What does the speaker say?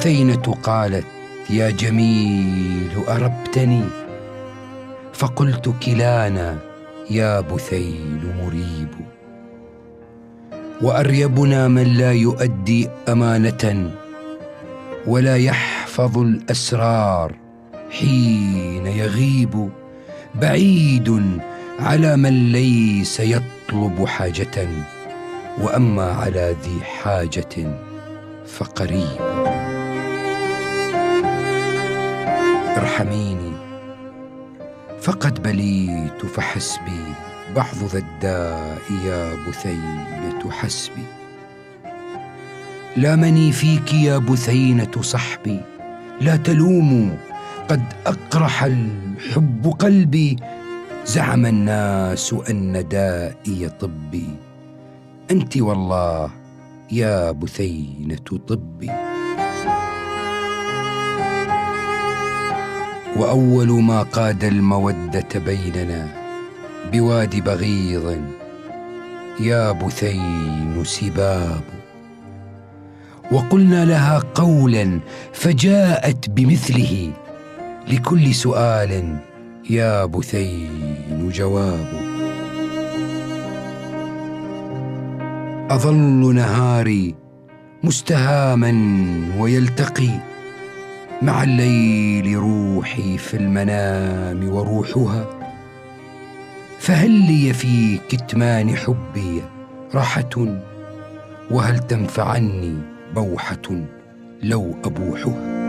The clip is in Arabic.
بثينة قالت يا جميل أربتني. فقلت كلانا يا بثيل مريب. وأريبنا من لا يؤدي أمانة ولا يحفظ الأسرار حين يغيب بعيد على من ليس يطلب حاجة وأما على ذي حاجة فقريب. ارحميني. فقد بليت فحسبي بعض ذا الداء يا بثينة حسبي. لامني فيك يا بثينة صحبي لا تلوموا قد أقرح الحب قلبي. زعم الناس أن دائي طبي أنت والله يا بثينة طبي. وأول ما قاد المودة بيننا بوادي بغيض يا بثين سباب. وقلنا لها قولا فجاءت بمثله لكل سؤال يا بثين جواب. أظل نهاري مستهاما ويلتقي مع الليل روحي في المنام وروحها. فهل لي في كتمان حبي راحة؟ وهل تنفعني بوحة لو أبوحها؟